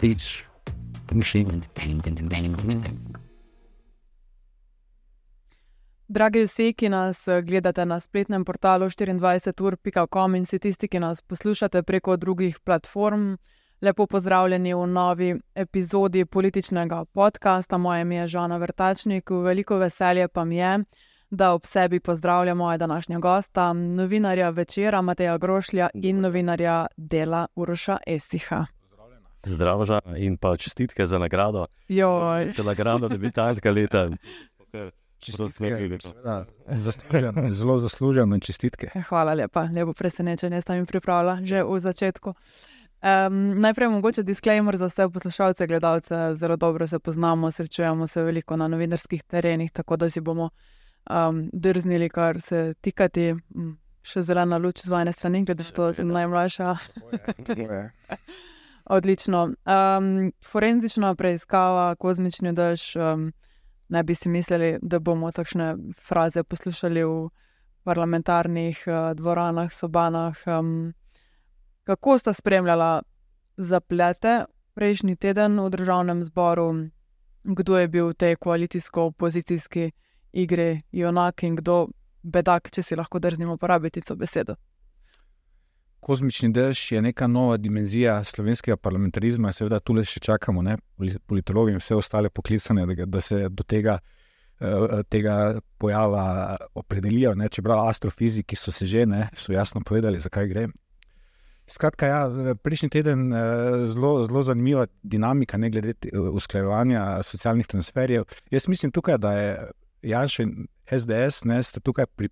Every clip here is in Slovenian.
teach machine. Dragi vsi, ki nas eh, gledate na spletnem portalu 24.com in vsi tisti, ki nas poslušate preko drugih platform, lepo pozdravljeni v novi epizodi političnega podcasta. Moje ime je Žana Vrtačnik, veliko veselje pa mi je, da ob sebi pozdravljam moja današnja gosta, novinarja večera Mateja Grošlja in novinarja dela Uroša Esiha. Zdravo, Žana, in pa čestitke za nagrado. Za nagrado, da bi ta leta. Čestitke, zaslužen, zelo zaslužen in čestitke. Hvala lepa, lepo presenečenje sta mi pripravila že v začetku. Um, najprej mogoče disclaimer za vse poslušalce, gledalce, zelo dobro se poznamo, srečujemo se veliko na novinarskih terenih, tako da si bomo um, drznili, kar se tikati. Še zelena luč z vajne strani, glede na to, da sem najmlajša. Odlično. Um, forenzična preiskava, kozmični dež. Um, ne bi si mislili, da bomo takšne fraze poslušali v parlamentarnih uh, dvoranah, sobanah. Um, kako sta spremljala zaplete prejšnji teden v državnem zboru, kdo je bil v tej koalicijsko-opozicijski igri, junak in kdo bedak, če si lahko drznimo uporabiti to besedo. Kozmični dež je neka nova dimenzija slovenskega parlamentarizma, seveda tu le še čakamo, ne, politologi in vse ostale poklicane, da, da se do tega, uh, tega pojava opredelijo. Ne, čeprav astrofiziki so se že ne, so jasno povedali, zakaj gre. Skratka, ja, prejšnji teden je zelo, zelo zanimiva dinamika, ne glede usklajevanja socialnih transferjev. Jaz mislim tukaj, da je Janš in SDS ne, tukaj pri,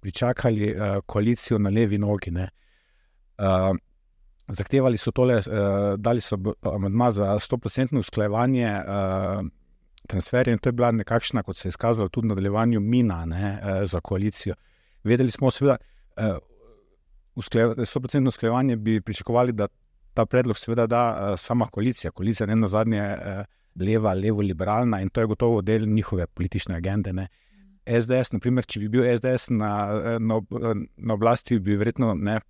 pričakali koalicijo na levi nogi. Ne. Uh, zahtevali so tole, uh, dali so amadma za 100% usklajevanje uh, transferjev, in to je bila nekakšna, kot se je izkazalo, tudi nadaljevanju mina ne, uh, za koalicijo. Vedeli smo, seveda, uh, usklaj, 100% usklajevanje bi pričakovali, da ta predlog seveda da uh, sama koalicija. Koalicija je na zadnje uh, leva, levo-liberalna in to je gotovo del njihove politične agende. Ne. SDS, naprimer, če bi bil SDS na, na, na oblasti, bi verjetno ne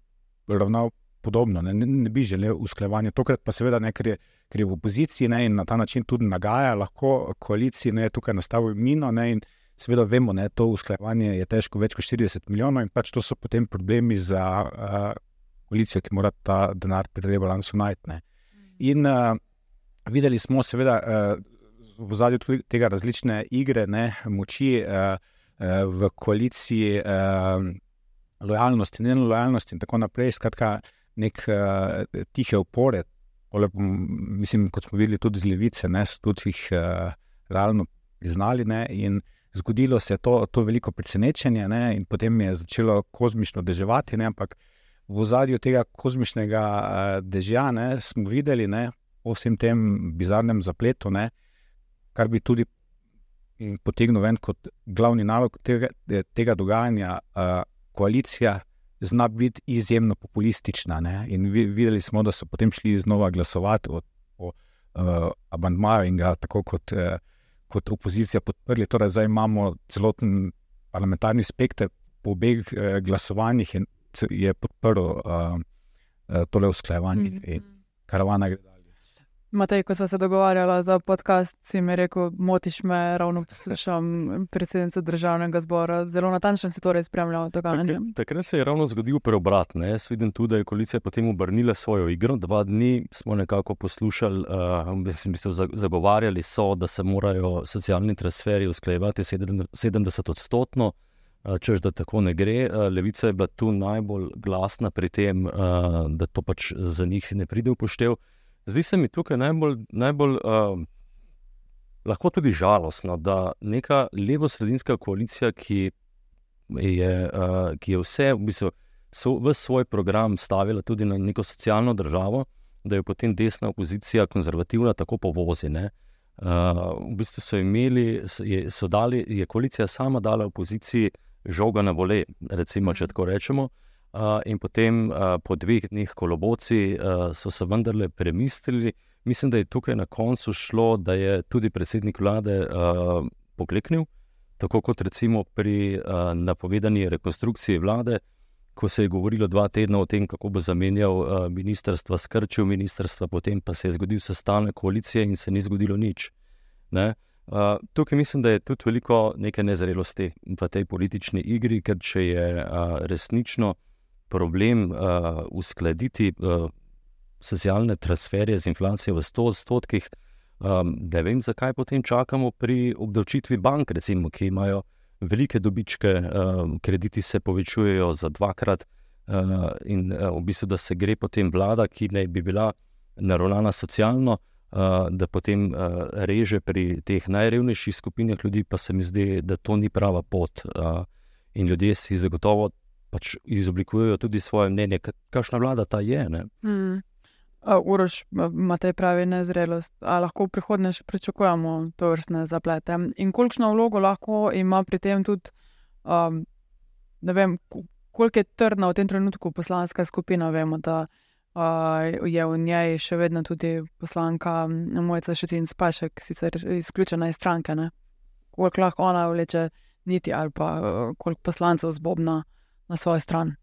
ravnal podobno, ne, ne bi želel usklajevanja. Tokrat pa seveda ne, ker je, ker je v opoziciji ne, in na ta način tudi nagaja, lahko koaliciji ne, tukaj nastavi mino. Ne, seveda vemo, da to usklajevanje je težko več kot 40 milijonov in pač to so potem problemi za uh, koalicijo, ki mora ta denar pri rebalansu najti. In uh, videli smo seveda uh, v zadju tega različne igre, ne, moči uh, uh, v koaliciji. Uh, lojalnost in nelojalnost in tako naprej. Skratka, nek uh, tihe upore, mislim, kot smo videli tudi z levice, ne, so tudi jih uh, realno priznali. Ne, in zgodilo se je to, to veliko presenečenje, ne, in potem je začelo kozmično deževati. Ne, ampak v zadju tega kozmičnega uh, dežja ne, smo videli, da po vsem tem bizarnem zapletu, ne, kar bi tudi. Potegnil ven kot glavni nalog tega, tega dogajanja, uh, koalicija zna biti izjemno populistična. Ne? In videli smo, da so potem šli znova glasovati o, o uh, abandmaju in ga tako kot, uh, kot opozicija podprli. Torej, zdaj imamo celoten parlamentarni spekter po obeh uh, glasovanjih in je podprl uh, uh, tole usklajevanje, mm -hmm. karavana gre. Matej, ko smo se dogovarjali za podcast, si mi rekel, motiš me, ravno poslušam predsednico državnega zbora. Zelo natančno si torej spremljal dogajanje. Takrat, takrat se je ravno zgodil preobrat. Ne? Jaz vidim tudi, da je koalicija potem obrnila svojo igro. Dva dni smo nekako poslušali, uh, mislim, zagovarjali so, da se morajo socialni transferi usklajevati 70 odstotno. Čež da tako ne gre. Uh, Levica je bila tu najbolj glasna pri tem, uh, da to pač za njih ne pride v poštev. Zdi se mi tukaj najbolj, najbolj uh, lahko tudi žalostno, da neka levo-sredinska koalicija, ki je, uh, ki je vse v, bistvu, so, v svoj program stavila tudi na neko socialno državo, da jo potem desna opozicija, konzervativna, tako povozi. Ne? Uh, v bistvu so imeli, je, so dali, je koalicija sama dala opoziciji žoga na vole, recimo, če mhm. tako rečemo. Uh, in potem uh, po dveh dneh koloboci uh, so se vendarle premislili. Mislim, da je tukaj na koncu šlo, da je tudi predsednik vlade uh, pokleknil, tako kot recimo pri uh, napovedani rekonstrukciji vlade, ko se je govorilo dva tedna o tem, kako bo zamenjal uh, ministrstva, skrčil ministrstva, potem pa se je zgodil sestanek koalicije in se ni zgodilo nič. Uh, tukaj mislim, da je tudi veliko neke nezrelosti v tej politični igri, ker če je uh, resnično problem uh, uskladiti uh, socialne transferje z inflacijo v 100 odstotkih, um, ne vem, zakaj potem čakamo pri obdavčitvi bank, recimo, ki imajo velike dobičke, um, krediti se povečujejo za dvakrat, uh, in uh, v bistvu, da se gre potem vlada, ki naj bi bila naravnana socialno, uh, da potem uh, reže pri teh najrevnejših skupinah ljudi, pa se mi zdi, da to ni prava pot. Uh, in ljudje si zagotovo pač izoblikujejo tudi svoje mnenje, kakšna vlada ta je. Mm. Urož ima te pravi nezrelost, ali lahko v prihodnje še pričakujemo to vrstne zaplete. In kolikšno vlogo lahko ima pri tem tudi, um, ne vem, koliko je trdna v tem trenutku poslanska skupina. Vemo, da uh, je v njej še vedno tudi poslanka Mojca Šetin Spašek, sicer izključena iz stranke. Ne? Koliko lahko ona vleče niti ali pa uh, koliko poslancev zbobna na svojo stran.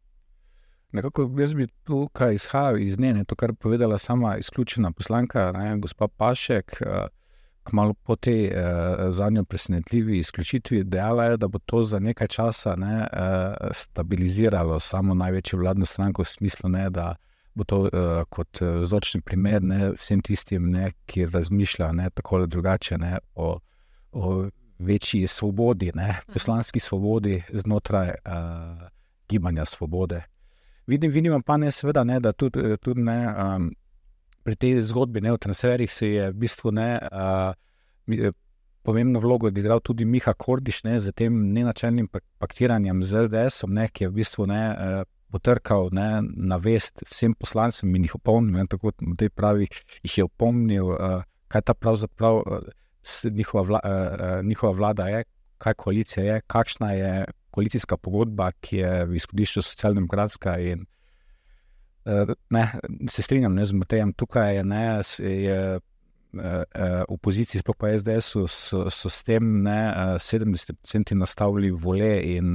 Nekako jaz bi tukaj izhajal iz nje, to, kar je povedala sama izključena poslanka, ne, gospa Pašek, eh, kmalo po tej eh, zadnji presenetljivi izključitvi, dejala je, da bo to za nekaj časa ne, eh, stabiliziralo samo največjo vladno stranko, v smislu, ne, da bo to eh, kot eh, vzročni primer ne, vsem tistim, ne, ki razmišljajo tako ali drugače ne, o, o večji svobodi, ne, poslanski svobodi znotraj eh, gibanja svobode. Vidim, vidim pa ne, seveda, ne, da tudi, tudi ne, um, pri tej zgodbi ne, o transferih se je v bistvu ne, uh, pomembno vlogo odigral tudi Miha Kordiš ne, z tem nenačelnim paktiranjem z SDS-om, ki je v bistvu ne. Uh, Potrkal ne, na vest vsem poslancem in jih opomnil, tako da je pravi, jih je opomnil, uh, kaj ta pravzaprav uh, njihova, vla, uh, njihova vlada je, kaj koalicija je, kakšna je koalicijska pogodba, ki je v izhodišču socialdemokratska. In, uh, ne, se strinjam ne, z Matejem, tukaj je, ne, je uh, v opoziciji, sploh pa SDS, so, so s tem ne, uh, 70% nastavili vole in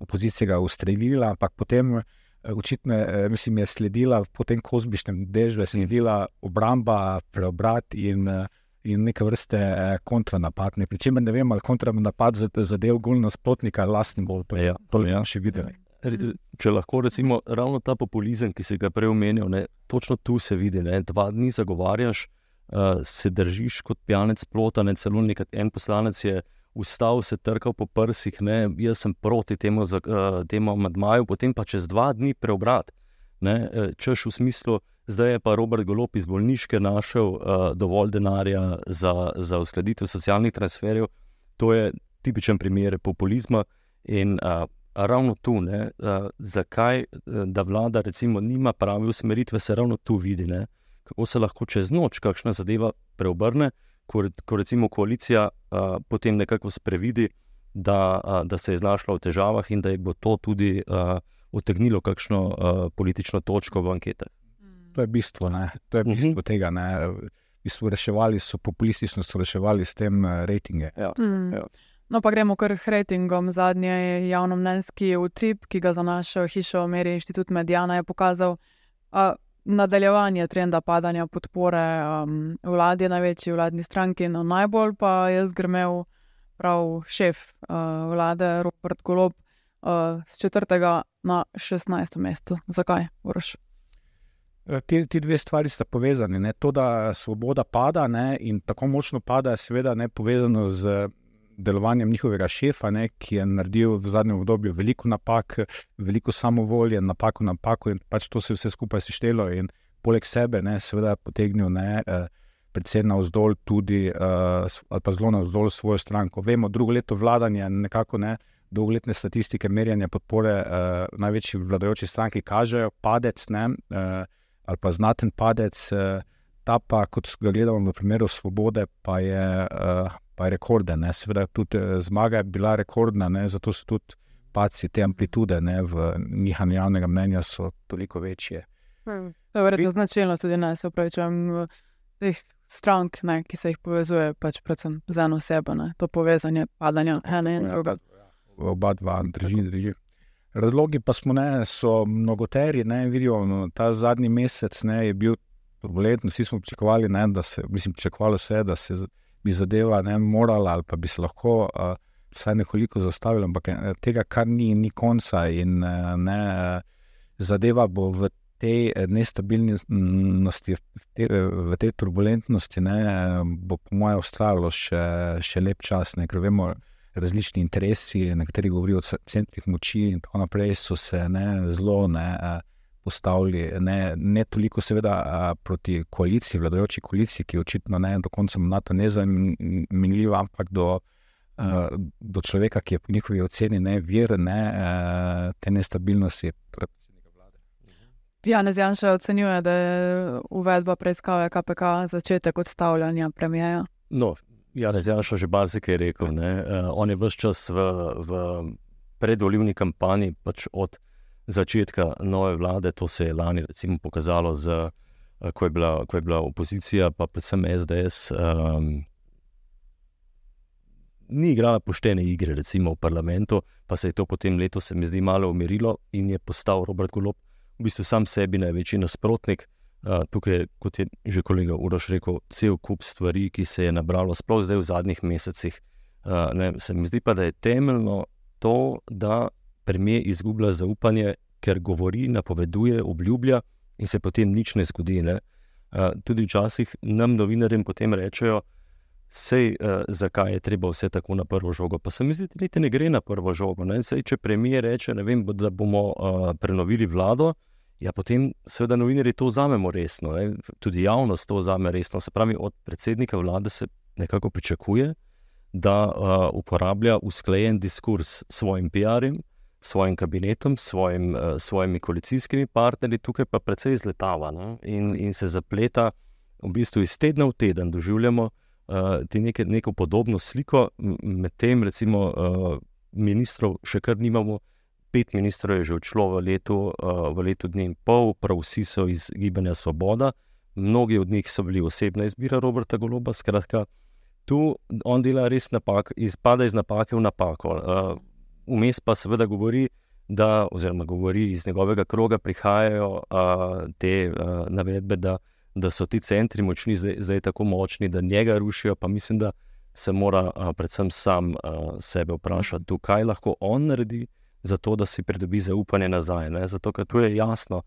opozicija ga ustrelila, ampak potem. Očitno mislim, je sledila po tem kozmičnem dežju, sledila obramba, preobrat in uh, in neke vrste eh, kontranapad. Pričemer ne vem, ali kontranapad zadev gol nasprotnika, lastni bo to, ja, to ja. še videli. Če lahko recimo ravno ta populizem, ki si ga prej omenil, ne, točno tu se vidi, ne, dva dni zagovarjaš, uh, se držiš kot pijanec plota, ne celo nekaj. En poslanec je ustal, se trkal po prsih, ne, jaz sem proti temu, uh, temu amadmaju, potem pa čez dva dni preobrat. Ne, češ v smislu, zdaj je pa Robert Golop iz bolniške našel uh, dovolj denarja za, za uskladitev socialnih transferjev. To je tipičen primer populizma. In uh, ravno tu, ne, uh, zakaj da vlada recimo, nima prave usmeritve, se ravno tu vidi, ne, kako se lahko čez noč kakšna zadeva preobrne, ko, ko recimo koalicija uh, potem nekako sprevidi, da, uh, da se je znašla v težavah in da je bo to tudi. Uh, Utegnilo kakšno uh, politično točko v anketah. To je bistvo, ne? to je bistvo uh mhm. -huh. tega. Mi smo reševali, so populistično so reševali s tem uh, rejtinge. Ja. Mm. Ja. No, pa gremo kar k rejtingom. Zadnji je javno mnenjski utrip, ki ga za našo hišo meri inštitut Medijana, je pokazal uh, nadaljevanje trenda padanja podpore um, vladi, največji vladni stranki. No, najbolj pa je zgrmel prav šef uh, vlade, Robert Golop, uh, z četrtega na šestnajsto mesto. Zakaj, Uroš? Eh, ti, ti dve stvari sta povezani. Ne? To, da svoboda pada ne? in tako močno pada, je seveda ne povezano z delovanjem njihovega šefa, ne? ki je naredil v zadnjem obdobju veliko napak, veliko samovolje, napako, napako in pač to se vse skupaj seštelo in poleg sebe, ne? seveda, potegnil ne? Eh, predvsem na vzdolj tudi, uh, ali pa zelo na vzdolj svojo stranko. Vemo, drugo leto vladanja, nekako ne. Dolgoletne statistike merjanja podpore uh, največji vladajoči stranki kažejo padec. Ne, uh, ali pa znaten padec, eh, ta pa, kot ga gledamo v primeru Svobode, pa je, eh, pa je rekorden. Ne. Seveda, tudi eh, zmaga je bila rekordna, ne, zato so tudi paci te amplitude ne, v njihovem javnega mnenja toliko večje. Hmm. To je verjetno značilno tudi nas, upravičujem, teh strank, ne, ki se jih povezuje, pač predvsem z eno osebo, ne, to povezanje padanja ene in druge. Oba dva, drži, drži. Razlogi pa smo, ne, so mnogoteri. Ne, vidijo, no, ta zadnji mesec ne, je bil turbulenten. Vsi smo pričakovali, ne, da se, mislim, pričakovali vse, da se bi zadeva ne morala ali pa bi se lahko uh, vsaj nekoliko zaustavila, ampak tega, kar ni, ni konca in uh, ne, zadeva bo v tej nestabilnosti, v, te, v tej turbulentnosti, ne, bo po mojem ustrajalo še, še lep čas. Ne, ker vemo, različni interesi, nekateri govorijo o centrih moči in tako naprej, so se ne, zelo ne, postavili, ne, ne toliko, seveda, proti koaliciji, vladajoči koaliciji, ki je očitno ne, do konca mandata nezamenljiva, ampak do. Do človeka, ki je po njihovi oceni ne vir ne, te nestabilnosti, Janez Janša ocenjuje, da je uvedba preiskave KPK začetek odstavljanja premijeja. No, Janez Janša že marsikaj rekel. Uh, on je vse čas v, v predvoljivni kampanji, pač od začetka nove vlade, to se je lani recimo, pokazalo, z, ko, je bila, ko je bila opozicija, pa predvsem SDS. Um, Ni igrala poštene igre, recimo v parlamentu, pa se je to potem letos, se mi zdi, malo umirilo in je postal Robert Golop v bistvu sam sebi največji nasprotnik. Uh, tukaj, kot je že kolega Uroš rekel, cel kup stvari, ki se je nabralo, sploh zdaj v zadnjih mesecih. Uh, ne, se mi zdi pa, da je temeljno to, da premijer izgublja zaupanje, ker govori, napoveduje, obljublja in se potem nič ne zgodi. Ne? Uh, tudi včasih nam novinarjem potem rečejo, sej, zakaj je treba vse tako na prvo žogo. Pa se mi zdi, da niti ne gre na prvo žogo. Sej, če premijer reče, vem, da bomo prenovili vlado. Ja, potem, seveda, novinari to vzamemo resno, ne? tudi javnost to vzame resno. Se pravi, od predsednika vlade se nekako pričakuje, da uh, uporablja usklajen diskurs s svojim PR-jem, svojim kabinetom, svojim, uh, svojimi koalicijskimi partnerji, tukaj pa precej izletava in, in se zapleta, v bistvu iz tedna v teden doživljamo uh, neke, neko podobno sliko, medtem, recimo, uh, ministrov še kar nimamo pet ministrov je že odšlo v letu, uh, v letu dni in pol, prav vsi so iz Gibanja Svoboda, mnogi od njih so bili osebna izbira Roberta Goloba. Skratka, tu on dela res napak, izpada iz napake v napako. Uh, vmes pa seveda govori, da, oziroma govori iz njegovega kroga, prihajajo uh, te navedbe, da, da so ti centri močni, zdaj, zdaj tako močni, da njega rušijo. Pa mislim, da se mora uh, predvsem sam uh, sebe vprašati, kaj lahko on naredi zato da si pridobi zaupanje nazaj. Ne? Zato, ker tu je jasno,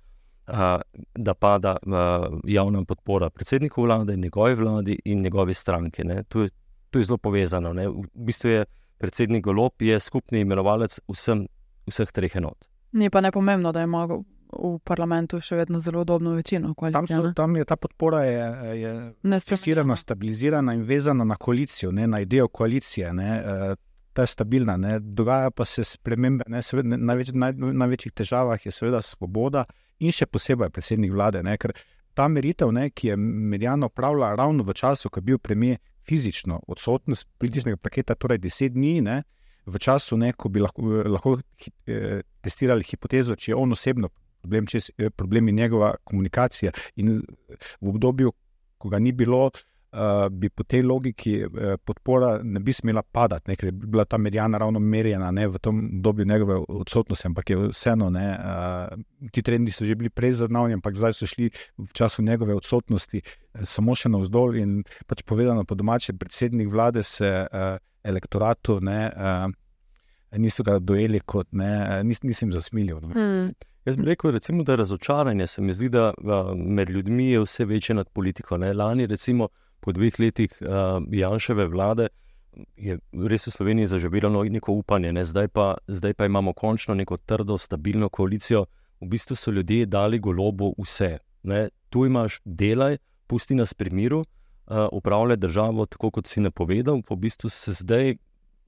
a, da pada a, javna podpora predsedniku vlade, njegovi vladi in njegovi stranki. Tu je, tu je zelo povezano. Ne? V bistvu je predsednik Golop je skupni imenovalec vsem, vseh treh enot. Ni pa ne pomembno, da ima v parlamentu še vedno zelo podobno večino. Tam, so, tam je ta podpora je, je fiksirana, stabilizirana in vezana na koalicijo, ne, na idejo koalicije. Ne, uh, ta je stabilna. Ne. Dogaja pa se spremembe. Seveda, največ, naj, največjih težavah je seveda svoboda in še posebej predsednik vlade. Ne, ker ta meritev, ne, ki je medijano pravila ravno v času, ko je bil premijer fizično odsoten z političnega paketa, torej deset dni. Ne, V času, ne, ko bi lahko, lahko eh, testirali hipotezo, če je on osebno problem, če je problem njegova komunikacija. In v obdobju, ko ga ni bilo, uh, bi po tej logiki uh, podpora ne bi smela padati, ne, ker je bila ta medijana ravno merjena ne, v tem obdobju njegove odsotnosti, ampak je vseeno, ne, uh, ti trendi so že bili prej zaznavni, ampak zdaj so šli v času njegove odsotnosti uh, samo še navzdol in pač povedano po domače, predsednik vlade se uh, elektoratu ne. Uh, Niso ga dojeli kot ne, nis, nisem zasmilil. No. Hmm. Jaz bi rekel, recimo, da je razočaranje. Se mi zdi, da med ljudmi je vse večje nad politiko. Ne. Lani, recimo, po dveh letih uh, Janševe vlade je res v Sloveniji zaživelo neko upanje, ne? zdaj, pa, zdaj pa imamo končno neko trdo, stabilno koalicijo. V bistvu so ljudje dali golobo vse. Ne? Tu imaš delaj, pusti nas pri miru, uh, upravljaj državo tako, kot si napovedal. Po bistvu se zdaj,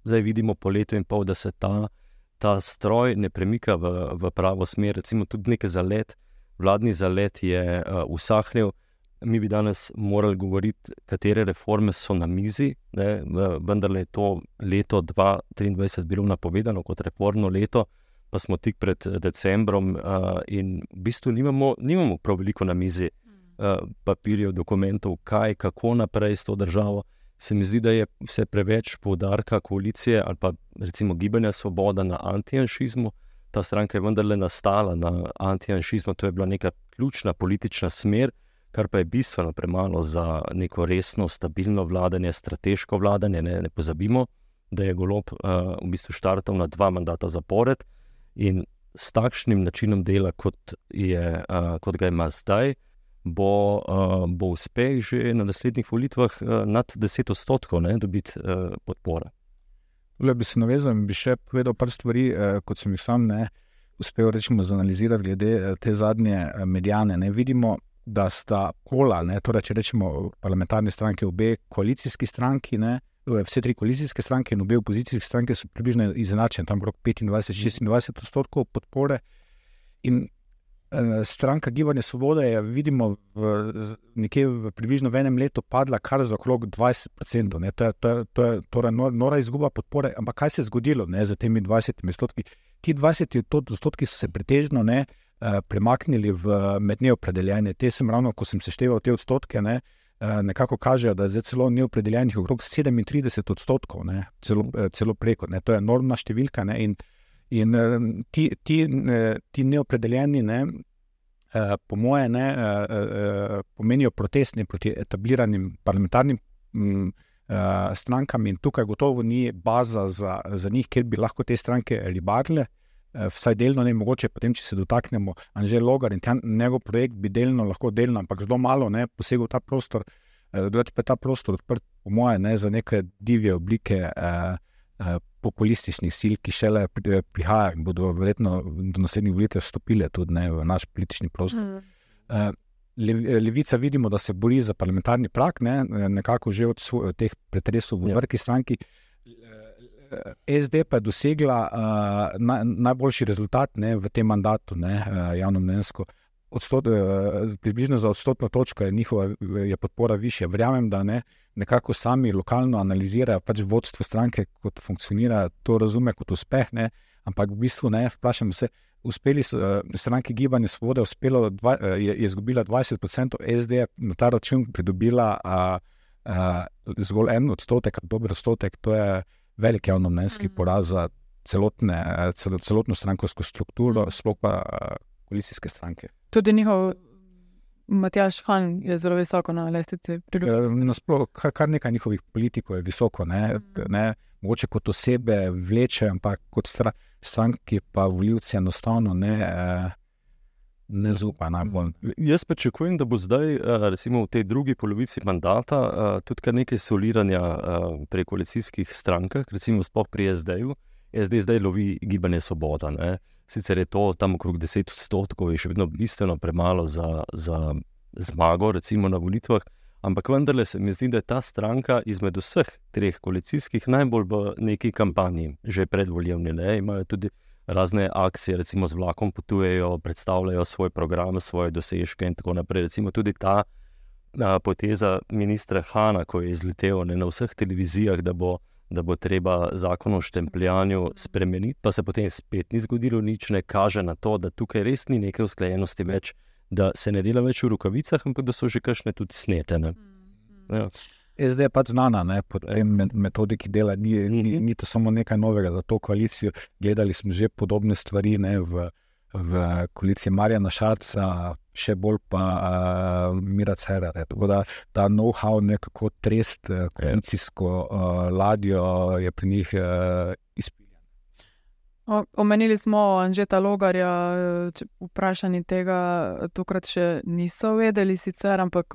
zdaj vidimo po letu in pol, da se ta, ta stroj ne premika v, v pravo smer. Recimo tudi nekaj zalet, vladni zalet je uh, usahnil mi bi danes morali govoriti, katere reforme so na mizi, ne, vendar je to leto 2023 bilo napovedano kot reformno leto, pa smo tik pred decembrom uh, in v bistvu nimamo, nimamo prav veliko na mizi uh, papirjev, dokumentov, kaj, kako naprej s to državo. Se mi zdi, da je vse preveč poudarka koalicije ali pa recimo gibanja Svoboda na antijanšizmu, ta stranka je vendarle nastala na antijanšizmu, to je bila neka ključna politična smer, kar pa je bistveno premalo za neko resno, stabilno vladanje, strateško vladanje. Ne, ne pozabimo, da je golob uh, v bistvu štartal na dva mandata zapored in s takšnim načinom dela, kot, je, uh, kot ga ima zdaj, bo, uh, bo uspeh že na naslednjih volitvah uh, nad 10 odstotkov, da dobiti uh, podporo. Le bi se navezal in bi še povedal par stvari, uh, kot sem jih sam ne uspel rečemo, zanalizirati, glede te zadnje medijane. Ne vidimo, da sta kola, ne, torej, če rečemo parlamentarne stranke, obe koalicijski stranki. Ne, Vse tri koalicijske stranke in obe opozicijske stranke so približno izenačene, tam okrog 25-26 odstotkov podpore. In stranka Gibanja Svobode je, vidimo, v, nekje v približno v enem letu padla kar za okrog 20 odstotkov. To je, to je, to je torej nora izguba podpore. Ampak kaj se je zgodilo ne, z temi 20 odstotki? Ti 20 odstotki so se pretežno ne, premaknili v med neopredeljene. Te sem ravno, ko sem sešteval te odstotke. Ne, Nekako kažejo, da je zdaj celo neopredeljenih okrog 37 odstotkov, ne, celo, celo preko. Ne, to je enormna številka. Ne, in, In uh, ti, ti, uh, ti neopredeljeni, ne, uh, po moje, ne, uh, uh, pomenijo protestni proti etabliranim parlamentarnim uh, strankam, in tukaj gotovo ni baza za, za njih, kjer bi lahko te stranke ribarile. Vsaj delno, ne mogoče, potem, če se dotaknemo Anžela Logar in njegov projekt, bi delno, lahko delno, ampak zelo malo ne, posegel v ta prostor. Drugač pa je ta prostor odprt, po moje, ne, za neke divje oblike eh, eh, populističnih sil, ki šele prihajajo in bodo verjetno do naslednjih volitev stopile tudi ne, v naš politični prostor. Mm. Levica vidimo, da se bori za parlamentarni prak, ne, nekako že od, svoj, od teh pretresov v ja. vrki stranki. SD pa je dosegla uh, na, najboljši rezultat ne, v tem mandatu, ne, uh, javno mnenjsko. Odstot, uh, približno za odstotno točko je njihova je podpora više. Verjamem, da ne, nekako sami lokalno analizirajo, pač vodstvo stranke, kot funkcionira, to razume kot uspeh. Ne? Ampak v bistvu ne, vprašam se. Uspeli so stranki Gibanje Svobode, uspelo, dva, je, je izgubila 20%, SD je na ta račun pridobila uh, uh, zgolj en odstotek, dober odstotek, to je velik javnomnenjski mm. poraz za celotne, cel, celotno strankovsko strukturo, mm. sploh pa uh, koalicijske stranke. Tudi njihov Matjaš Han je zelo visoko na lestvici. Ja, nasploh, kar nekaj njihovih politikov je visoko, ne, mm. ne, mogoče kot osebe vleče, ampak kot stranki, pa voljivci enostavno ne, eh, ne zaupajo najbolj. Mm. Jaz pričakujem, da bo zdaj, eh, recimo v tej drugi polovici mandata, eh, tudi kar nekaj soliranja pri koalicijskih strankah, recimo spoh pri SD-ju. SD zdaj lovi gibanje Svoboda. Ne. Sicer je to tam okrog 10 odstotkov, je še vedno bistveno premalo za, za zmago, recimo na volitvah, ampak vendarle se mi zdi, da je ta stranka izmed vseh treh koalicijskih najbolj v neki kampanji, že predvoljevni. Ne? Imajo tudi razne akcije, recimo z vlakom potujejo, predstavljajo svoj program, svoje dosežke in tako naprej. Recimo tudi ta a, poteza ministra Hanna, ko je izletel ne, na vseh televizijah, da bo da bo treba zakon o štempljanju spremeniti, pa se potem spet ni zgodilo nič, ne kaže na to, da tukaj res ni neke usklajenosti več, da se ne dela več v rokavicah, ampak da so že kakšne tudi snetene. Ja. SD je pač znana ne, po tem metodiki dela, ni, ni, mhm. ni to samo nekaj novega za to koalicijo. Gledali smo že podobne stvari ne, v, v koaliciji Marjana Šarca, še bolj pa uh, Mira Cerere. Tako da ta know-how, nekako trest, uh, koalicijsko uh, ladjo je pri njih uh. Omenili smo Anžeta Logarja, vprašanje tega, tokrat še niso vedeli, sicer, ampak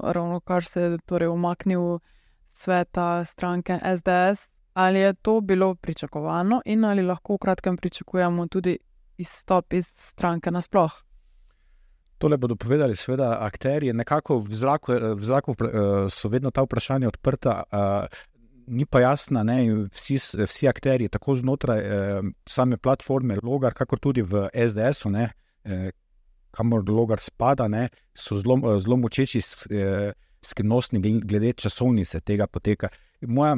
ravno kar se je torej umaknil sveta stranke SDS. Ali je to bilo pričakovano, in ali lahko v kratkem pričakujemo tudi izstop iz stranke nasplošno? Tole bodo povedali, seveda, akteri. Nekako v zraku, v zraku eh, so vedno ta vprašanja odprta, ni pa jasna, ne, vsi, vsi akteri, tako znotraj eh, same platforme, logar, kakor tudi v SDS-u, eh, kamor logar spada, ne, so zelo, zelo močeči skrivnostni glede časovnice tega poteka. Moja,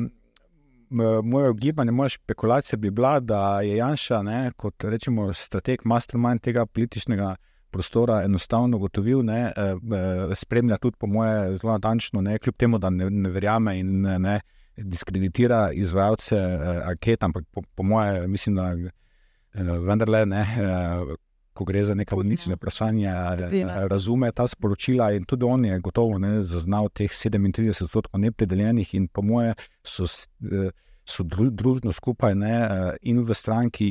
moje gibanje, moja špekulacija bi bila, da je Janša, ne, kot rečemo, strateg, mastermind tega političnega prostora enostavno gotovil, ne, eh, eh, spremlja tudi, po moje, zelo natančno, ne, kljub temu, da ne, ne verjame in ne, ne diskreditira izvajalce eh, anket, ampak po, po moje, mislim, da vendarle ne. Ko gre za neka uničena vprašanja, razume ta sporočila, in tudi on je gotovo ne, zaznal teh 37 odstotkov nepredeljenih, in po moje so, so družno skupaj ne, in v stranki,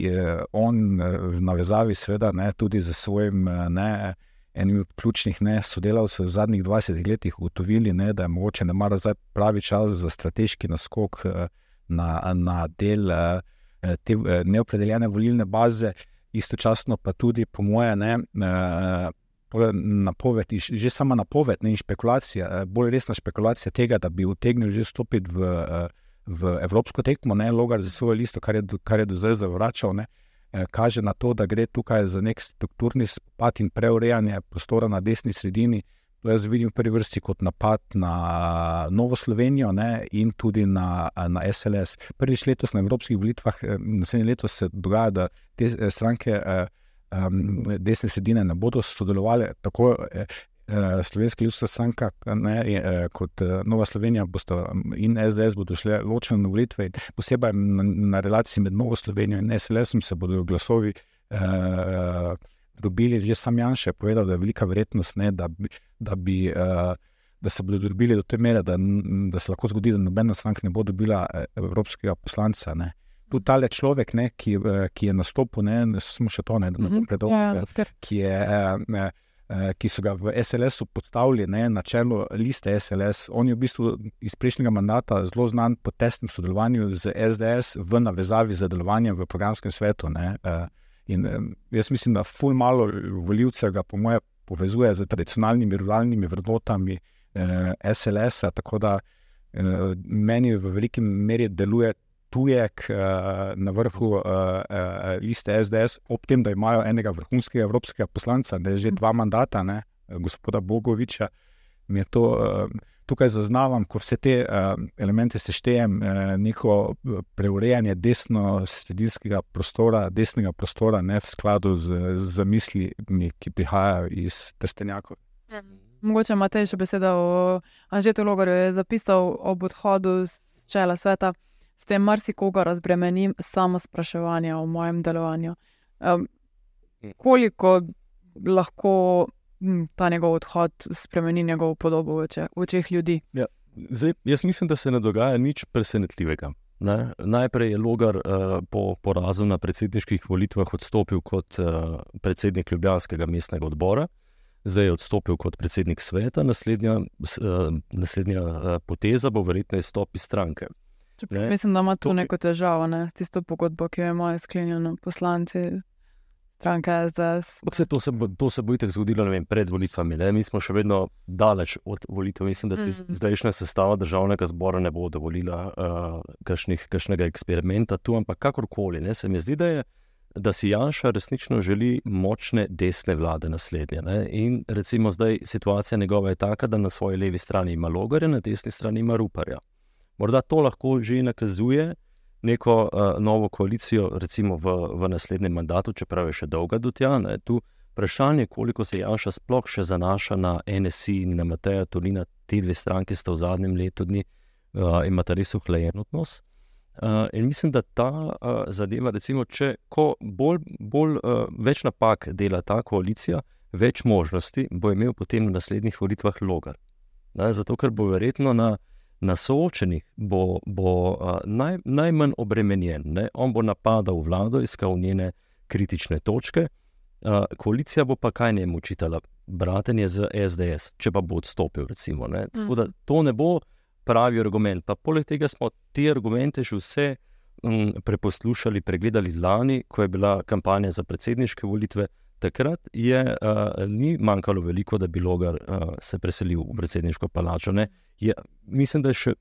on v navezavi, seveda, ne, tudi z svojim ne, enim od ključnih ne, sodelavcev v zadnjih 20 letih ugotovili, ne, da je mogoče ne mara zdaj pravi čas za strateški naskok eh, na, na del eh, te eh, neopredeljene volilne baze, istočasno pa tudi, po moje, ne. Napoved, že sama napoved ne, in špekulacija, bolj resna špekulacija tega, da bi utegnil že stopiti v, v evropsko tekmo, ne logar za svojo listo, kar je, kar je do zdaj zavračal. Ne, Eh, kaže na to, da gre tukaj za nek strukturni spopad in preurejanje prostora na desni sredini. To jaz vidim v prvi vrsti kot napad na Novo Slovenijo ne, in tudi na, na SLS. Prvič letos na evropskih volitvah, eh, naslednje leto se dogaja, da te eh, stranke um, desne sredine ne bodo sodelovali tako. Uh, Slovenska ljudska stranka, ne, uh, kot uh, Nova Slovenija, bosta, in SDS bodo šle ločene na volitve, posebej na, na relaciji med Novo Slovenijo in SLS-om se bodo glasovi uh, dobili. Že sam Janš je povedal, da je velika verjetnost, ne, da, da, bi, uh, da se bodo dobili do te mere, da, da se lahko zgodi, da nobena stranka ne bo dobila evropskega poslanca. Ne. Tu ta človek, ne, ki, ki je nastopil, ne, samo še to, ne, da ne bo predolgo, ja, ki je. Eh, ki so ga v SLS-u postavili ne, na čelo liste SLS. On je v bistvu iz prejšnjega mandata zelo znan po tesnem sodelovanju z SDS v navezavi z delovanjem v programskem svetu. Ne. Eh, in eh, jaz mislim, da ful malo voljivcev ga, po moje, povezuje z tradicionalnimi ruralnimi vrednotami SLS-a, tako da meni v veliki meri deluje tujek uh, na vrhu uh, liste SDS, ob tem, da imajo enega vrhunskega evropskega poslanca, da je že dva mandata, ne, gospoda Bogoviča. To, uh, tukaj zaznavam, ko vse te uh, elemente seštejem, uh, neko preurejanje desno-sredinskega prostora, desnega prostora, ne v skladu z, z zamislimi, ki prihajajo iz Trstenjakov. Mogoče imate še besedo o Anžetu Logarju, ki je zapisal ob odhodu z čela sveta s tem marsikoga razbremenim samo spraševanje o mojem delovanju. Um, koliko lahko hm, ta njegov odhod spremeni njegovo podobo v očeh ljudi? Ja, zdaj, jaz mislim, da se ne dogaja nič presenetljivega. Ne? Najprej je Logar uh, po porazu na predsedniških volitvah odstopil kot uh, predsednik Ljubljanskega mestnega odbora, zdaj je odstopil kot predsednik sveta, naslednja, uh, naslednja uh, poteza bo verjetno izstop iz stranke. Ne? Mislim, da ima tu to, neko težavo ne? s tisto pogodbo, ki jo imajo sklenjeno poslanci stranke SDS. Se, to, se bo, to se bo itek zgodilo vem, pred volitvami. Ne? Mi smo še vedno daleč od volitev. Mislim, da mm. zdajšnja sestava državnega zbora ne bo dovolila uh, kakšnega eksperimenta tu, ampak kakorkoli. Ne? Se mi zdi, da, je, da si Janša resnično želi močne desne vlade naslednje. Ne? In recimo zdaj situacija njegova je taka, da na svoji levi strani ima Logarja, na desni strani ima Ruparja. Morda to lahko že nakazuje neko uh, novo koalicijo, recimo v, v naslednjem mandatu, čeprav je še dolga do tja. Ne, tu vprašanje, koliko se Janša sploh še zanaša na NSI in na Mateja Tolina, ti dve stranki sta v zadnjem letu dni uh, imata res uhlajen odnos. Uh, in mislim, da ta uh, zadeva, recimo, če bolj, bolj uh, več napak dela ta koalicija, več možnosti bo imel potem na naslednjih volitvah logar. Ne, zato, ker bo verjetno na na soočenih bo, bo uh, naj, najmanj obremenjen. Ne? On bo napadal vlado, iskal njene kritične točke, uh, koalicija bo pa kaj njemu učitala, bratenje z SDS, če pa bo odstopil. Recimo, mm. Tako da to ne bo pravi argument. Pa poleg tega smo te argumente že vse um, preposlušali, pregledali lani, ko je bila kampanja za predsedniške volitve. Takrat je uh, ni manjkalo veliko, da bi Logar uh, se preselil v predsedniško palačo. Je, mislim, da še,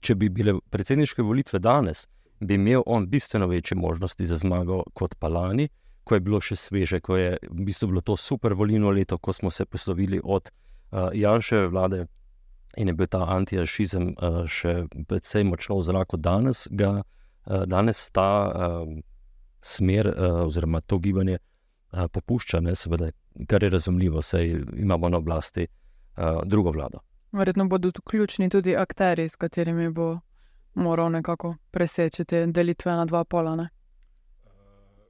če bi bile predsedniške volitve danes, bi imel on bistveno večje možnosti za zmago kot Palani, ko je bilo še sveže, ko je v bistvu bilo to super volilno leto, ko smo se poslovili od uh, Janševe vlade in je bil ta antijašizem uh, še precej močno v zraku. Danes, ga, uh, danes ta uh, smer uh, oziroma to gibanje popušča, ne, seveda, kar je razumljivo, saj imamo na oblasti drugo vlado. Verjetno bodo tu ključni tudi akteri, s katerimi bo moral nekako preseči te delitve na dva pola. Ne?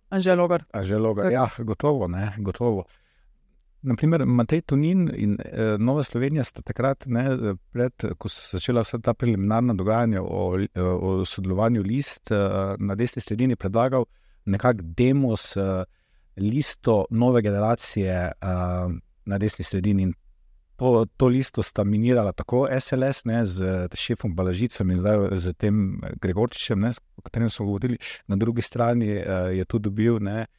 Anže Logar. Anže Logar, ja, gotovo, ne, gotovo. Naprimer, Matej Tunin in eh, Nova Slovenija sta takrat, ne, pred, ko so se začela vsa ta preliminarna dogajanja o, eh, o sodelovanju list, eh, na desni sredini predlagal nekakšen demos eh, listo nove generacije eh, na desni sredini. In to, to listo sta minirala tako SLS ne, z šefom Balažicem in zdaj z tem Gregorčičem, ne, o katerem smo govorili, na drugi strani eh, je tu dobil. Ne, Uh,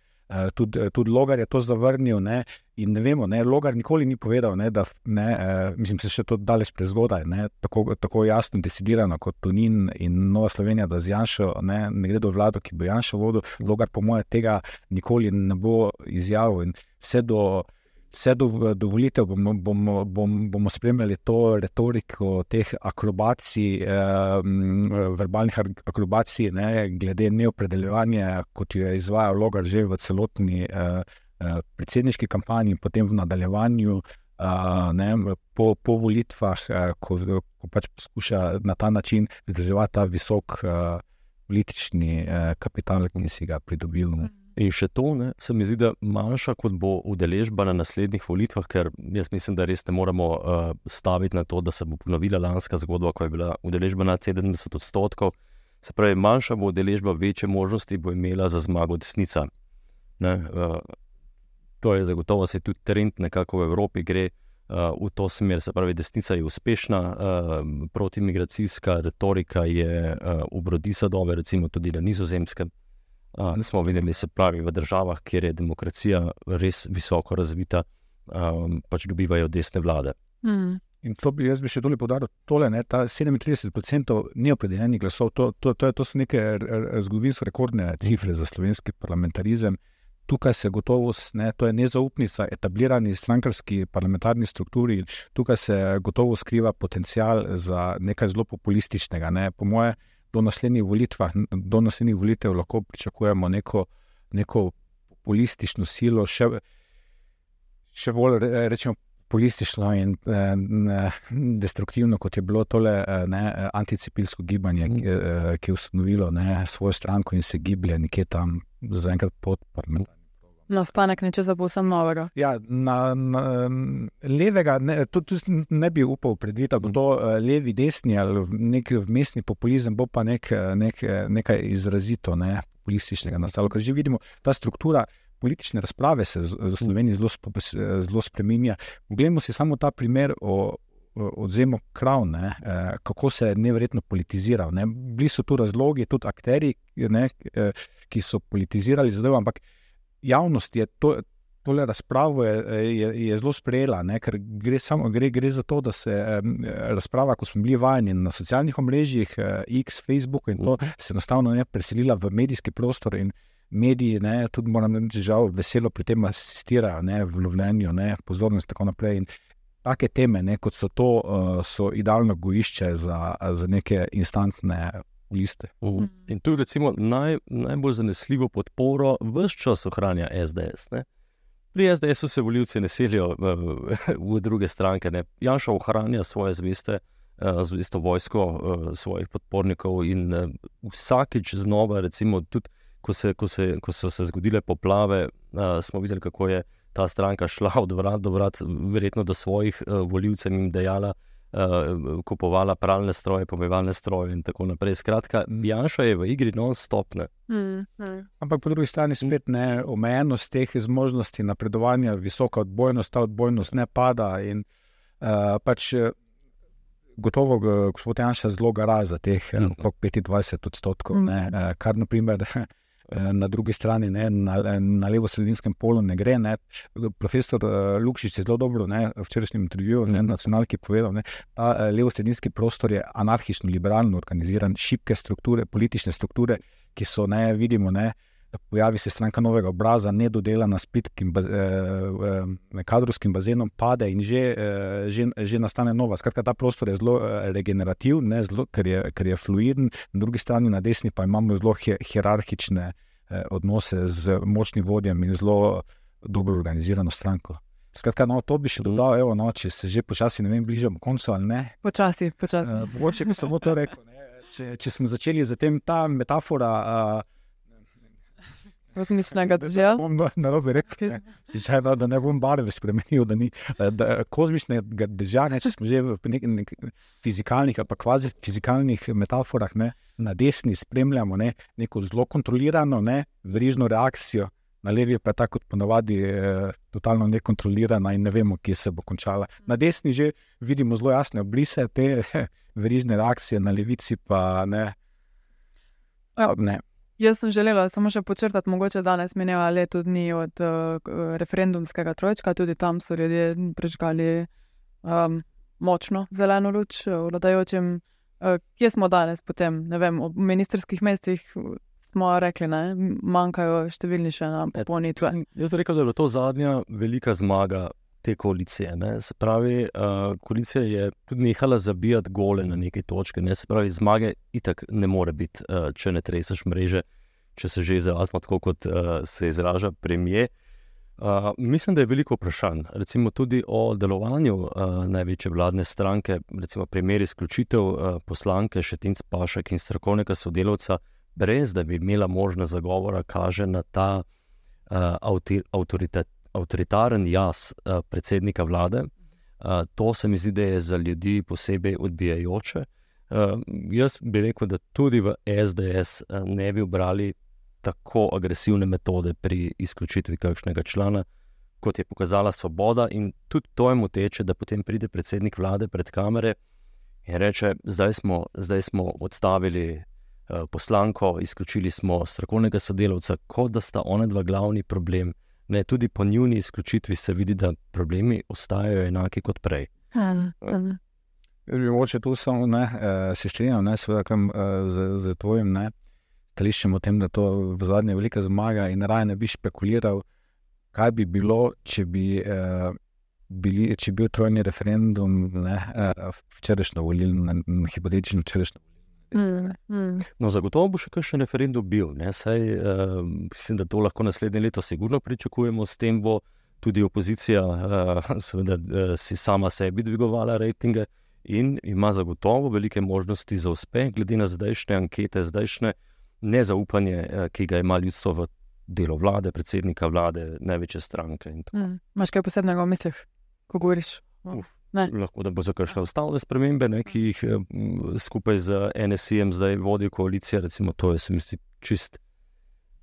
tudi, tudi Logar je to zavrnil, ne, in ne vemo, ne, Logar nikoli ni povedal, ne, da ne, uh, mislim, se še to daleč prezgodaj, ne, tako, tako jasno, decidirano kot Tunin in Nova Slovenija, da z Janšo ne, ne gre do vlado, ki bo Janšo vodil. Logar, po mojem, tega nikoli ne bo izjavil. In vse do, vse do, do volitev bomo, bomo, bomo, bomo spremljali to retoriko teh akrobacij, eh, verbalnih akrobacij, ne, glede neopredeljevanja, kot jo je izvajal Logar že v celotni eh, eh, predsedniški kampanji, in potem v nadaljevanju. Uh, ne, po, po volitvah, uh, ko, ko pač poskuša na ta način vzdrževati ta visok uh, politični uh, kapital, ki si ga pridobil. Ne. In še to, ne, se mi zdi, da manjša kot bo udeležba na naslednjih volitvah, ker jaz mislim, da res ne moremo uh, staviti na to, da se bo ponovila lanska zgodba, ko je bila udeležba nad 70 odstotkov. Se pravi, manjša bo udeležba, večje možnosti bo imela za zmago desnica. Ne, uh, to je zagotovo se tudi trend, nekako v Evropi gre uh, v to smer. Se pravi, desnica je uspešna, uh, protimigracijska retorika je uh, obrodi sadove, recimo tudi na nizozemskem. Uh, smo videli, se pravi, v državah, kjer je demokracija res visoko razvita, um, pač dobivajo desne vlade. Mm. In to bi jaz bi še dolje podaril, tole, ne, ta 37% neopredeljenih glasov, to, to, to, je, to so neke zgodovinsko rekordne cifre za slovenski parlamentarizem. Tukaj se gotovo, ne, to je nezaupnica etablirani strankarski parlamentarni strukturi, tukaj se gotovo skriva potencial za nekaj zelo populističnega. Ne. Po moje, do naslednjih volitev, do naslednjih volitev lahko pričakujemo neko, neko populistično silo, še, še bolj re- rečemo. Populistično in eh, destruktivno, kot je bilo tole eh, ne, anticipilsko gibanje, ki, eh, ki je ustanovilo ne, svojo stranko in se giblje nekje tam, zaenkrat pod parlamentarnim. Nastanek nečesa povsem novega. Ja, na, na levega, ne, tudi ne bi upal predvideti, da bo to eh, levi, desni ali nek vmesni populizem, bo pa nek, eh, nek, eh, nekaj izrazito ne, populističnega nastalo. Ker že vidimo, ta struktura politične razprave se v Sloveniji zelo, zelo spreminja. Poglejmo si samo ta primer o. o Odzemu krav, ne, eh, kako se je nevrjetno politiziral. Ne. Bili so tu razlogi, tudi akteri, ne, eh, ki so politizirali zadevo, ampak javnost je to, tole razpravo je, je, je zelo sprejela, ne, ker gre, samo, gre, gre za to, da se um, razprava, ko smo bili vajeni na socialnih omrežjih, uh, X, Facebook in to, se enostavno ne preselila v medijski prostor in mediji, ne, tudi moram reči, žal, veselo pri tem asistirajo, ne, v lovljenju, ne, pozornost in tako naprej. In take teme, ne, kot so to, uh, so idealno gojišče za, za neke instantne liste. Uh, in tu recimo naj, najbolj zanesljivo podporo vse čas ohranja SDS. Ne? Pri SDS-u se volivci ne selijo v, v, v druge stranke. Ne? Janša ohranja svoje zveste, uh, zvesto vojsko uh, svojih podpornikov in uh, vsakič znova, recimo tudi ko, se, ko, se, ko so se zgodile poplave, smo videli, kako je ta stranka šla od vrat do vrat, verjetno do svojih uh, volivcev in jim dejala, uh, kupovala pralne stroje, pomivalne stroje in tako naprej. Skratka, Janša je v igri non-stop. ne. Mm. Mm. Ampak po drugi strani spet ne omejenost teh zmožnosti napredovanja, visoka odbojnost, ta odbojnost ne pada. In, uh, pač, eh, gotovo gospod Janša zelo gara za teh okrog 25 odstotkov, Mhm. ne, kar naprimer. eh, Na drugi strani, ne, na, na levo-sredinskem polu, ne gre. Ne. Profesor uh, Lukšič je zelo dobro ne, v včerajšnjem intervjuju na Mhm. nacionalki povedal, da ta uh, levo-sredinski prostor je anarhično-liberalno organiziran, šibke strukture, politične strukture, ki so, ne, vidimo, ne, pojavi se stranka novega obraza, nedodelana s pitkim baz, eh, eh, kadrovskim bazenom, pade in že, eh, že, že nastane nova. Skratka, ta prostor je zelo eh, regenerativen, ker, je, ker je fluiden, na drugi strani, na desni, pa imamo zelo hi, hierarhične eh, odnose z močnim vodjem in zelo dobro organizirano stranko. Skratka, no, to bi še Mhm. dodal, evo, no, če se že počasi ne vem, bližamo koncu ali ne. Počasi, počasi. Uh, mogoče bi samo to rekel. Ne? Če, če smo začeli z tem, ta metafora. Uh, kozmičnega dežja. Na robe rekel, ne. Slučajno, da ne bom barve spremenil, da ni da, da, kozmičnega dežja, če smo že v nek, nek fizikalnih ali kvazi fizikalnih metaforah, ne, na desni spremljamo ne, neko zelo kontrolirano, ne, verižno reakcijo, na levi pa je tako kot ponavadi eh, totalno nekontrolirana in ne vemo, kje se bo končala. Na desni že vidimo zelo jasne obrise te verižne reakcije, na levici pa ne. Ja. ne. Jaz sem želela samo še počrtati, mogoče danes mineva leto dni od uh, referendumskega trojčka, tudi tam so ljudje prežgali um, močno zeleno luč eh, vladajočim. Uh, kje smo danes potem? Ne vem, v ministerskih mestih smo rekli, da manjkajo številni še na popolnitve. Jaz bi rekel, da je bila to zadnja velika zmaga te koalicije. Ne. Se pravi, uh, koalicija je tudi nehala zabijati gole na neke točke. Ne. Se pravi, zmage itak ne more biti, uh, če ne treseš mreže, če se že izražamo tako, kot uh, se izraža premije. Uh, mislim, da je veliko vprašanj, recimo tudi o delovanju uh, največje vladne stranke, recimo primer izključitev uh, poslanke Šetinc Pašek in strokovnega sodelavca, brez da bi imela možnost zagovora, kaže na ta uh, avtoritet, avtoritaren jaz uh, predsednika vlade. Uh, to se mi zdi, da je za ljudi posebej odbijajoče. Uh, jaz bi rekel, da tudi v SDS uh, ne bi obrali tako agresivne metode pri izključitvi kakšnega člana, kot je pokazala Svoboda. In tudi to je moteče, da potem pride predsednik vlade pred kamere in reče: Zdaj smo, zdaj smo odstavili uh, poslanko, izključili smo strokovnega sodelavca, kot da sta ona dva glavni problem. Ne, tudi po njuni izključitvi se vidi, da problemi ostajajo enaki kot prej. Hmm, mogoče tu samo ne, eh, se strinjal ne, seveda, kam, eh, z, z tvojim ne, stališčem o tem, da to v zadnje velika zmaga in raje ne bi špekuliral, kaj bi bilo, če bi, eh, bili, če bi bil trojni referendum ne, eh, včerajšnjo volilno, hipotetično včerajšnjo volilno. Mm, mm. No, zagotovo bo še kakšen referendum bil. Saj, uh, mislim, da to lahko naslednje leto sigurno pričakujemo, s tem bo tudi opozicija uh, seveda, uh, si sama sebi dvigovala rejtinge in ima zagotovo velike možnosti za uspeh, glede na zdajšnje ankete, zdajšnje nezaupanje, uh, ki ga ima ljudstvo v delo vlade, predsednika vlade, največje stranke. Mm. Máš kaj posebnega v mislih, ko govoriš? Uf. Ne. Lahko da bo za kakšne ustavne spremembe, ne, ki jih eh, skupaj z NSI-jem zdaj vodi koalicija. Recimo, to je, se mi zdi, čist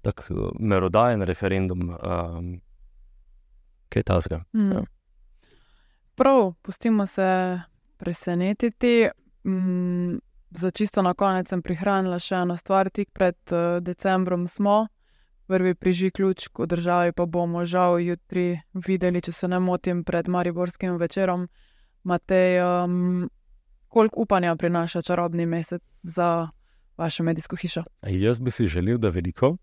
tak eh, merodajen referendum, um, kaj je tasga. Mm. Ja. Prav, pustimo se presenetiti. Mm, za čisto na konec sem prihranila še eno stvar, tik pred uh, decembrom smo. Prvi priži ključ, v državi pa bomo žal jutri videli, če se ne motim, pred Mariborskim večerom. Matej, um, koliko upanja prinaša čarobni mesec za vašo medijsko hišo? Jaz bi si želel, da veliko.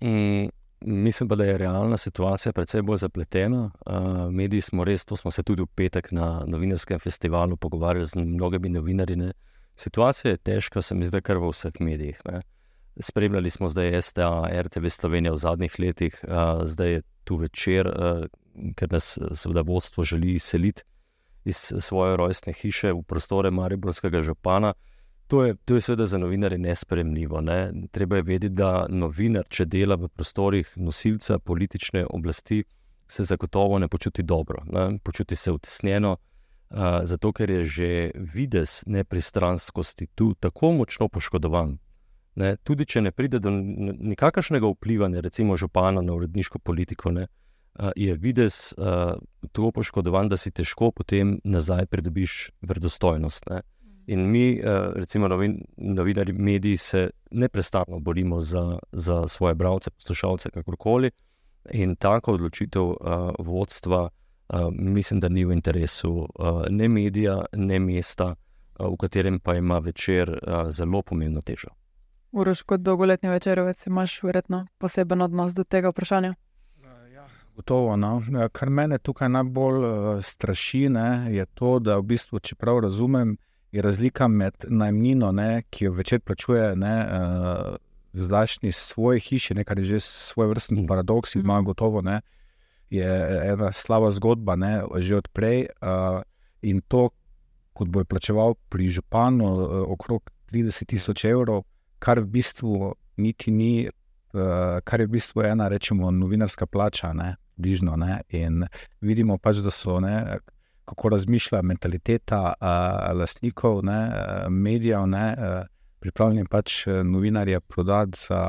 Mm, mislim pa, da je realna situacija precej bolj zapletena. Uh, mediji smo res, to smo se tudi v petek na novinarskem festivalu pogovarjali z mnogimi novinarji. Ne. Situacija je težka, se mi zdi, kar v vseh medijih. Ne. Spremljali smo zdaj STA, RTV Slovenija v zadnjih letih, uh, zdaj je tu večer, uh, ker nas seveda vodstvo želi seliti iz svoje rojstne hiše v prostore Mariborskega župana. To je, to je seveda za novinarje nespremljivo. Ne? Treba je vedeti, da novinar, če dela v prostorih nosilca politične oblasti, se zagotovo ne počuti dobro, ne? počuti se utesnjeno, uh, zato ker je že vides nepristranskosti tu tako močno poškodovan. Ne? Tudi če ne pride do nikakršnega vpliva, ne, recimo župana na uredniško politiko, ne? Uh, je vides uh, tako poškodovan, da si težko potem nazaj pridobiš verodostojnost. Ne? In mi, uh, recimo novin, novinari, mediji, se neprestano borimo za, za svoje bralce, poslušalce, kakorkoli. In tako odločitev uh, vodstva, uh, mislim, da ni v interesu uh, ne medija, ne mesta, uh, v katerem pa ima večer uh, zelo pomembno težo. Uroš, kot dolgoletni večerovec, imaš verjetno poseben odnos do tega vprašanja. Gotovo. No. Kar mene tukaj najbolj uh, straši, ne, je to, da v bistvu, če prav razumem, je razlika med najmnino, ne, ki jo večer plačuje ne, uh, zdajšnji svoje hiše, ne, kar je že svoj vrstni paradoks, ima Mhm. gotovo. Ne, je ena slaba zgodba, ne, že odprej. Uh, in to, kot bo plačeval pri županu, uh, okrog 30 tisoč evrov, kar v bistvu niti ni uh, kar je v bistvu ena, rečemo, novinarska plača, ne, bližno. Ne, in vidimo pač, da so, ne, kako razmišlja mentaliteta uh, lastnikov, ne, medijev, ne, uh, pripravljeni pač novinarje prodati za.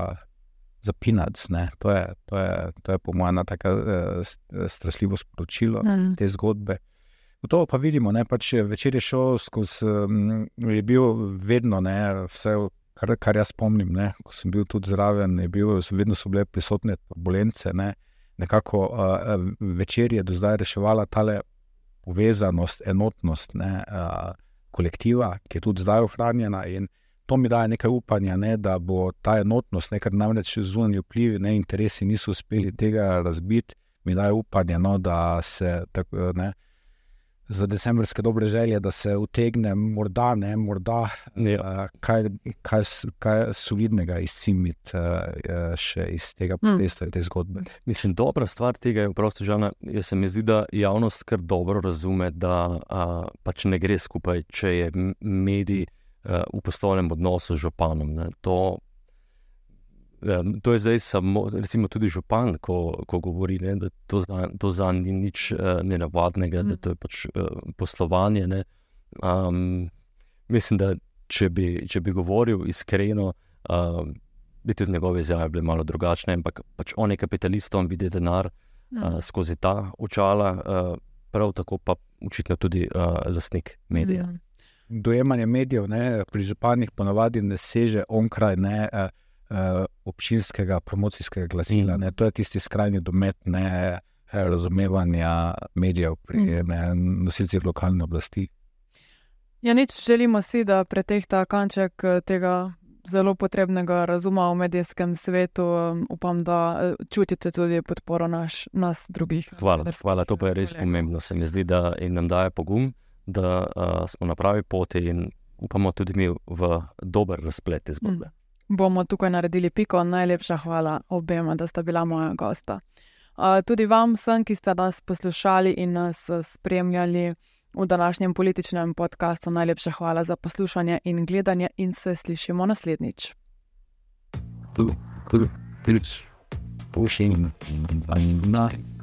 Za pinac, to je, to, je, to je, po mojem, tako uh, strašljivo sporočilo mm. te zgodbe. To pa vidimo, ne, pač večer je šel skozi, um, je bil vedno, ne, vse, kar, kar jaz spomnim, ne, ko sem bil tudi zraven, bil, vedno so bile prisotne turbulence. Ne, nekako uh, večer je do zdaj reševala ta povezanost, enotnost ne, uh, kolektiva, ki je tudi zdaj ohranjena. In to mi daje nekaj upanja, ne, da bo ta enotnost, nekaj namreč zunanji vplivi, ne interesi niso uspeli tega razbiti, mi daje upanje, no, da se tako. Ne, za decembrske dobre želje, da se utegne, morda ne, morda ja. uh, kaj, kaj, kaj solidnega izcimiti uh, še iz tega hmm. protesta in te zgodbe. Mislim, dobra stvar tega je, prosto, žalna, se mi zdi, da javnost kar dobro razume, da uh, pač ne gre skupaj, če je medij uh, v poslovnem odnosu z županom. Ne. To Ja, to je zdaj samo, recimo, tudi župan, ko, ko govori, ne, da to za, to za ni nič uh, nenavadnega, mm. da to je pač uh, poslovanje. Um, mislim, da če bi, če bi govoril iskreno, uh, bi tudi njegove izjave bile malo drugačne, ampak pač on je kapitalist, on vidi denar mm. uh, skozi ta očala, uh, prav tako pa očitno tudi uh, lastnik medijev. Mm. Dojemanje medijev ne, pri županih ponavadi ne seže onkraj. Ne, uh, občinskega promocijskega glasila. Mm. To je tisti skrajni domet ne, razumevanja medijev pri mm. nosilcih lokalne oblasti. Ja, nič želimo si, da pretehta kanček eh, tega zelo potrebnega razuma v medijskem svetu. Upam, da eh, čutite tudi podporo naš, nas drugih. Hvala, hvala, to pa je res pomembno. Se mi zdi, da nam daje pogum, da uh, smo na pravi poti in upamo tudi mi v dober razplet zgodbe. Mm bomo tukaj naredili piko. Najlepša hvala obema, da sta bila moja gosta. Tudi vam, vsem, ki ste nas poslušali in nas spremljali v današnjem političnem podkastu, najlepša hvala za poslušanje in gledanje, in se slišimo naslednjič. Hvala.